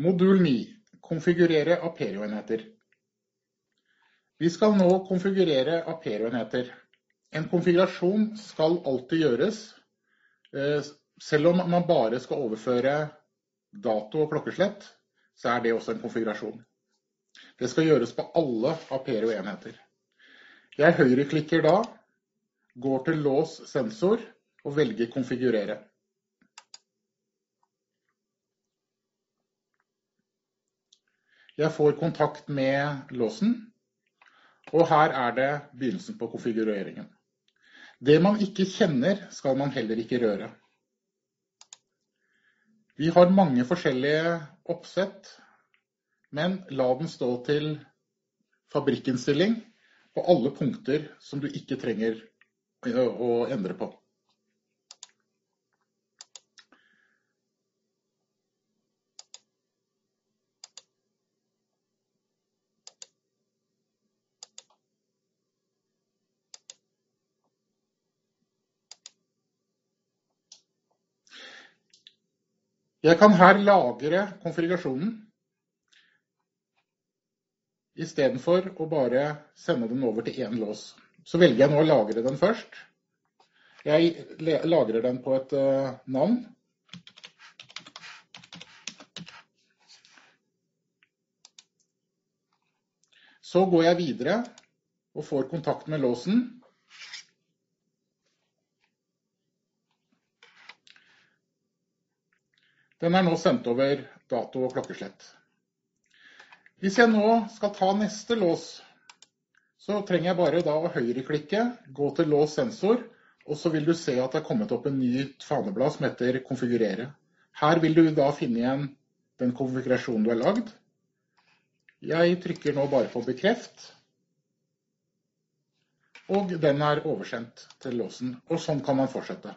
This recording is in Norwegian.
Modul 9. Konfigurere Aperio-enheter. Vi skal nå konfigurere Aperio-enheter. En konfigurasjon skal alltid gjøres, eh, selv om man bare skal overføre dato og klokkeslett, så er det også en konfigurasjon. Det skal gjøres på alle Aperio-enheter. Jeg høyreklikker da, går til lås sensor og velger konfigurere. Jeg får kontakt med låsen, og her er det begynnelsen på konfigureringen. Det man ikke kjenner, skal man heller ikke røre. Vi har mange forskjellige oppsett, men la den stå til fabrikkinnstilling på alle punkter som du ikke trenger å endre på. Jeg kan her lagre konfigurasjonen, i stedet for å bare sende den over til én lås. Så velger jeg nå å lagre den først. Jeg lagrer den på et uh, navn. Så går jeg videre og får kontakt med låsen. Den er nå sendt over dato og klokkeslett. Hvis jeg nå skal ta neste lås, så trenger jeg bare da å høyreklikke, gå til lås sensor, og så vil du se at det er kommet opp en ny faneblad som heter konfigurere. Her vil du da finne igjen den konfigurasjonen du har lagd. Jeg trykker nå bare på bekreft, og den er oversendt til låsen, og sånn kan man fortsette.